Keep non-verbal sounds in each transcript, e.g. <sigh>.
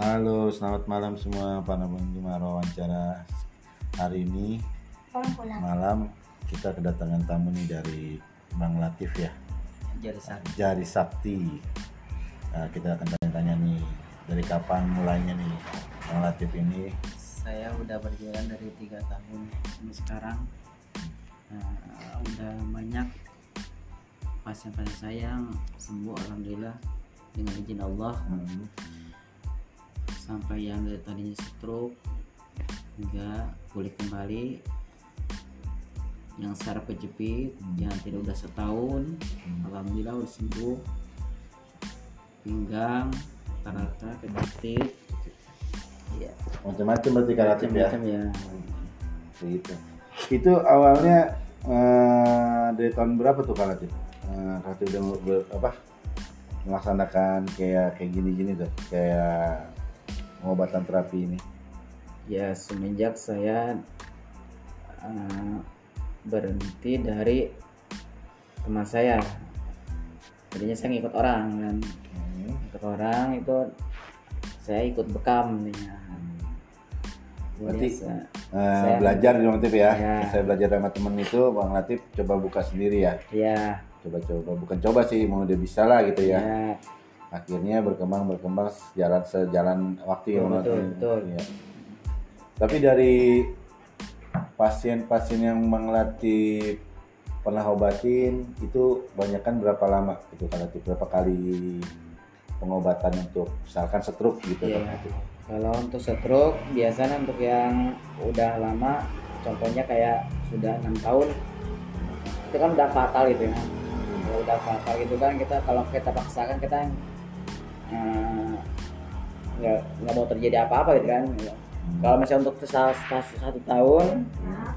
Halo, selamat malam semua. Para penerima wawancara hari ini? Malam kita kedatangan tamu nih dari Bang Latif ya, jadi sakit Jari Sakti. Nah, kita akan tanya-tanya nih dari kapan mulainya nih Bang Latif ini. saya udah berjalan dari tiga tahun sampai sekarang. Nah, udah banyak pasien-pasien saya yang sembuh alhamdulillah dengan izin Allah. Hmm, sampai yang dari tadinya stroke hingga pulih kembali yang saraf kejepit Hmm. yang tidak udah setahun Hmm. alhamdulillah udah sembuh pinggang rata kejepit ya Macam-macam berarti Kak Latif ya. macam ya Gitu. Itu awalnya eh, dari tahun berapa tuh? Eh, Kak Latif udah ber- apa melaksanakan kayak kayak gini-gini tuh, kayak pengobatan terapi ini. ya semenjak saya eh, berhenti dari teman saya tadinya saya ngikut orang dan Hmm. ikut orang itu saya ikut bekam ya. Berarti Biasa. Eh, Saya- belajar di Bang Latif ya. Ya. Saya belajar sama temen itu Bang Latif coba buka sendiri ya. ya Coba-coba bukan coba sih mau udah bisa lah gitu ya. ya Akhirnya berkembang berkembang sejalan sejalan waktu ya Betul, betul, betul. Iya. Tapi dari pasien-pasien yang Bang Latif pernah obatin itu banyak kan berapa lama itu Bang Latif berapa kali pengobatan untuk misalkan stroke gitu Latif? kalau untuk stroke biasanya untuk yang udah lama contohnya kayak sudah enam tahun itu kan udah fatal gitu ya kalau udah fatal gitu kan kita kalau kita paksakan kita eh, nggak nggak mau terjadi apa-apa gitu kan. Kalau misalnya untuk satu, satu tahun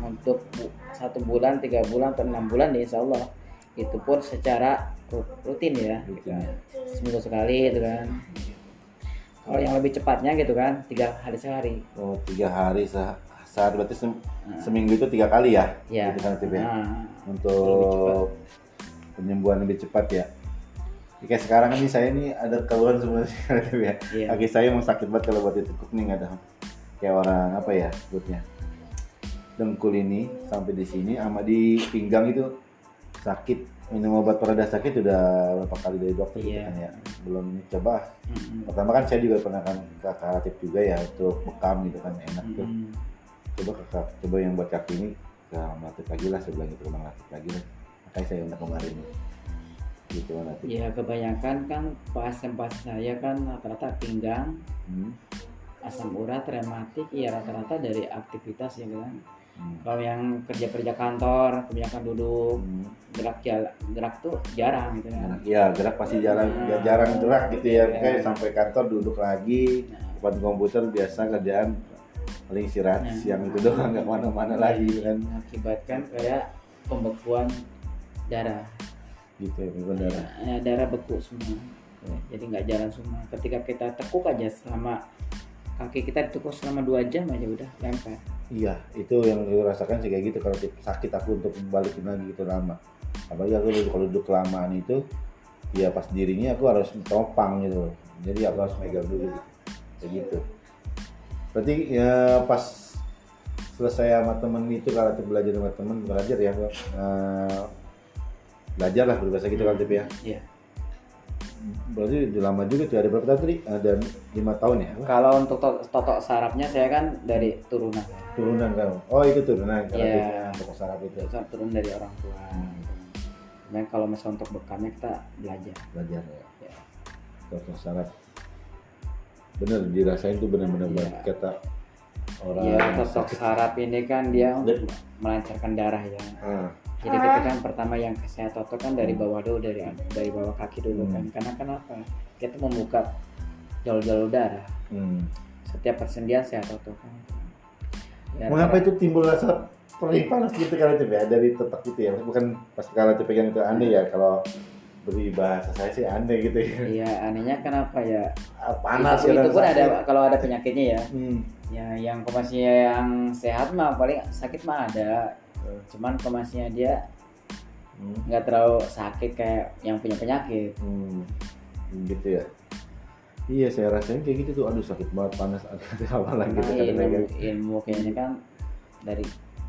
untuk bu- satu bulan tiga bulan atau enam bulan ya insya Allah. Itu pun secara ru- rutin ya. Ya. seminggu sekali itu kan. Kalau yang lebih cepatnya gitu kan tiga hari sehari. Oh tiga hari se- sehari berarti sem- seminggu itu tiga kali ya? ya Gitu kan ya? nah, untuk penyembuhan lebih cepat ya. Ya, Kayak sekarang ini saya ini ada keluhan sebenarnya <laughs> ya. Iya. Kaki saya mau sakit banget kalau buat ditekuk nih nggak ada. Kayak orang apa ya sebutnya. Dengkul ini sampai di sini sama di pinggang itu sakit. Minum obat pereda sakit udah berapa kali dari dokter gitu Iya. kan ya. Belum coba. Mm, pertama kan saya juga pernah kan ke Latif juga ya untuk bekam gitu kan enak tuh. Mm, coba kakak coba yang buat kaki ini ke Latif lagi lah bilang gitu Latif lagi lah. Makanya saya undang kemarin gitu Latif ya kebanyakan kan pasien-pasien saya kan rata-rata pinggang hmm. asam urat rematik ya rata-rata dari aktivitas ya kan Hmm. kalau yang kerja-kerja kantor kebanyakan duduk Hmm. gerak jalan gerak tuh jarang gitu kan ya gerak pasti jarang ya, jarang gerak gitu ya Iya. kayak sampai kantor duduk lagi Nah, depan komputer biasa kerjaan paling istirahat Nah. siang itu doang nggak ke mana-mana lagi kan mengakibatkan kayak pembekuan darah gitu ya benar. Ya, darah beku semua. Ya. jadi nggak jalan semua. Ketika kita tekuk aja selama kaki kita ditekuk selama dua jam aja udah lempar. Iya itu yang gue rasakan sih kayak gitu. Kalau sakit aku untuk balikin lagi gitu lama. Apalagi aku kalau duduk kelamaan itu ya pas dirinya aku harus topang gitu. Jadi aku harus megang dulu. Gitu. kayak gitu. Berarti ya pas selesai sama temen itu kalau belajar sama temen belajar ya eh, belajar lah berbahasa gitu kan Tip, ya. Iya. berarti udah lama juga tuh ada berapa tahun tadi? Ada lima tahun ya? Kalau untuk to- totok sarafnya saya kan dari turunan. Turunan kamu oh itu turunan kalau Iya. Tip, untuk saraf itu. Saya turun dari orang tua. Hmm. Cuman kalau misalnya untuk bekamnya kita belajar. Belajar ya. Ya. Totok saraf. Bener dirasain tuh bener-bener Iya. banget kata orang ya totok sakit. saraf ini kan dia untuk Dan- melancarkan darah ya. Ah, jadi kita kan pertama yang saya totok kan dari bawah dulu dari dari bawah kaki dulu Hmm. kan. Karena kenapa kita membuka jalur-jalur darah hmm. setiap persendian saya totok kan. Ya, mengapa karena- itu timbul rasa perih panas gitu kalau Tip, ya? Dari tetek itu ya? Bukan pas kalau Tip pegang itu aneh ya? Kalau beri bahasa saya sih aneh gitu ya. Iya anehnya kenapa ya? Ah, panas itu, itu kadang pun sakit. ada kalau ada penyakitnya ya. Hmm. ya yang kondisinya yang sehat mah paling sakit mah ada Hmm. cuman kondisinya dia Hmm. nggak terlalu sakit kayak yang punya penyakit Hmm. gitu ya iya saya rasain kayak gitu tuh aduh sakit banget panas apa <laughs> lagi Nah, kita ilmu, ilmu kayaknya kan dari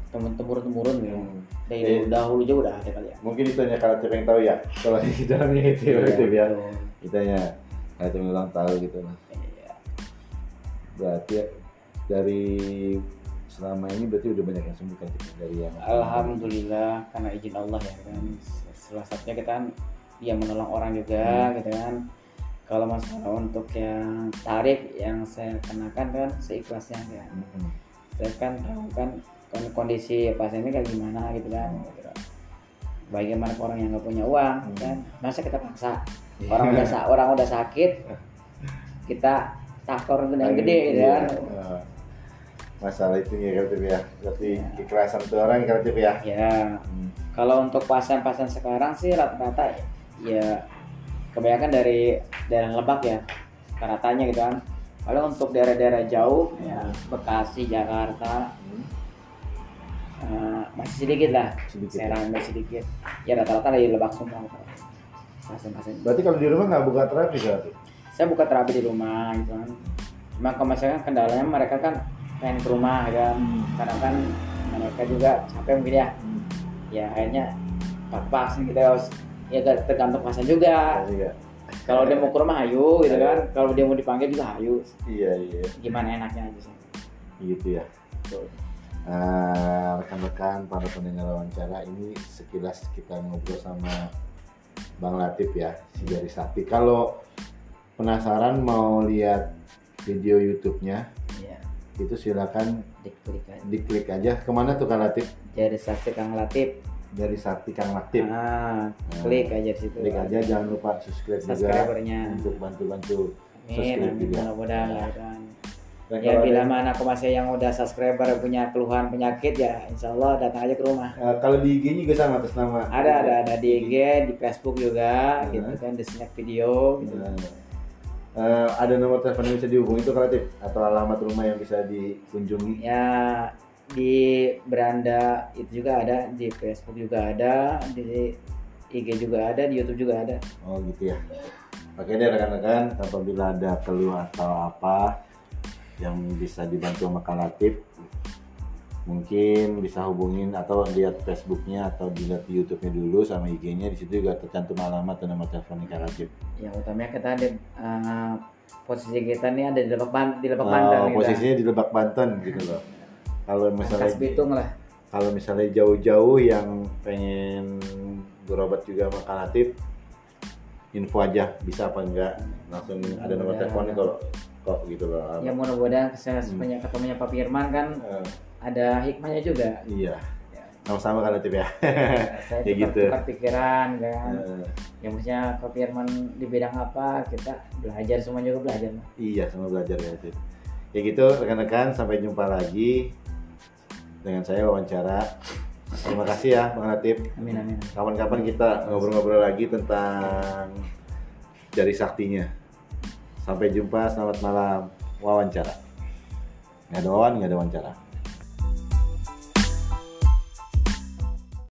temen temurun temurun gitu Hmm. dari Iya. dahulu juga udah ada kali ya mungkin itu hanya kalau yang tahu ya kalau di dalamnya itu ya Iya, itu ya hanya kalau yang bilang tahu gitu lah Iya. berarti ya, dari selama ini berarti udah banyak yang sembuh kan dari yang Alhamdulillah karena izin Allah ya kan salah satunya kita kan dia menolong orang juga Hmm. gitu kan kalau masalah untuk yang tarif yang saya kenakan kan seikhlasnya ya Mm-mm. saya kan tahu kan kon- kondisi pasien ini kayak gimana gitu kan gitu. bagaimana orang yang nggak punya uang Hmm. kan masa kita paksa orang udah orang udah sakit kita yang gede gitu Iya. kan Eh, masalah itu ya Tip, ya berarti Iya. kekerasan tuh orang Tip, ya ya Hmm. kalau untuk pasien-pasien sekarang sih rata-rata ya kebanyakan dari daerah Lebak ya rata-ratanya gitu kan kalau untuk daerah-daerah jauh ya Bekasi Jakarta Hmm. eh, masih sedikit lah Sedikit. Serang masih sedikit ya rata-rata dari Lebak semua pasien-pasien berarti kalau di rumah nggak buka terapi Tip? saya buka terapi di rumah gitu kan cuma kalau misalkan kendalanya mereka kan pengen ke rumah gitu kan. Karena kan mereka juga capek mungkin ya. Ya akhirnya pas gitu ya ya ter- tergantung pasien juga. Iya. kalau dia mau ke rumah ayo gitu kan. Kalau dia mau dipanggil juga ayo. Iya iya. Gimana enaknya aja sih. Gitu ya. Ah, rekan-rekan para pendengar wawancara ini sekilas kita ngobrol sama Bang Latif ya si Jari Sakti. Kalau penasaran mau lihat video YouTube-nya ya itu silakan diklik aja. diklik aja. Ke mana tuh Kang Latif? Jadi saksi kang latif. Dari Sakti Kang Latif. Ah klik aja di situ. klik aja jangan lupa subscribe juga subscribernya. untuk bantu-bantu amin subscribe amin. juga. mudah-mudahan ya kan Dan ya bila ada- mana aku masih yang udah subscriber punya keluhan penyakit ya insya Allah datang aja ke rumah. Eh, kalau di IG juga sama atas nama. Ada ada ada di IG di Facebook juga Hmm. gitu kan di snack video gitu. Nah, eh, ada nomor telepon yang bisa dihubungi itu Kang Latif atau alamat rumah yang bisa dikunjungi? Ya di beranda itu juga ada di Facebook juga ada di IG juga ada di YouTube juga ada. Oh gitu ya. Oke deh rekan-rekan, apabila ada keluh atau apa yang bisa dibantu sama Kang Latif, mungkin bisa hubungin atau lihat Facebooknya atau dilihat di YouTube-nya dulu sama IG-nya di situ juga tercantum alamat dan nomor telepon Kang Latif. yang utamanya kita ada eh, posisi kita nih ada di Lebak Banten di Lebak Oh, Banten kita. posisinya di Lebak Banten gitu loh. Kalau misalnya Bitung lah kalau misalnya jauh-jauh yang pengen berobat juga sama Kang Latif, info aja bisa apa enggak langsung ada nomor Ya. teleponnya kalau kok gitu loh. ya mudah-mudahan saya Hmm. ketemunya Pak Firman kan Eh, ada hikmahnya juga iya, Ya. sama-sama Kang Latif ya. <laughs> saya Ya tukar, gitu. tukar pikiran kan Eh, yang maksudnya Pak Firman di bidang apa kita belajar semua juga belajar iya, sama belajar ya Latif. Ya gitu rekan-rekan, sampai jumpa lagi dengan saya wawancara. Terima kasih ya Bang Latif. amin amin Kapan-kapan kita ngobrol-ngobrol lagi tentang jari saktinya. Sampai jumpa, selamat malam. Wawancara. Nggak ada wawan, nggak ada wawancara.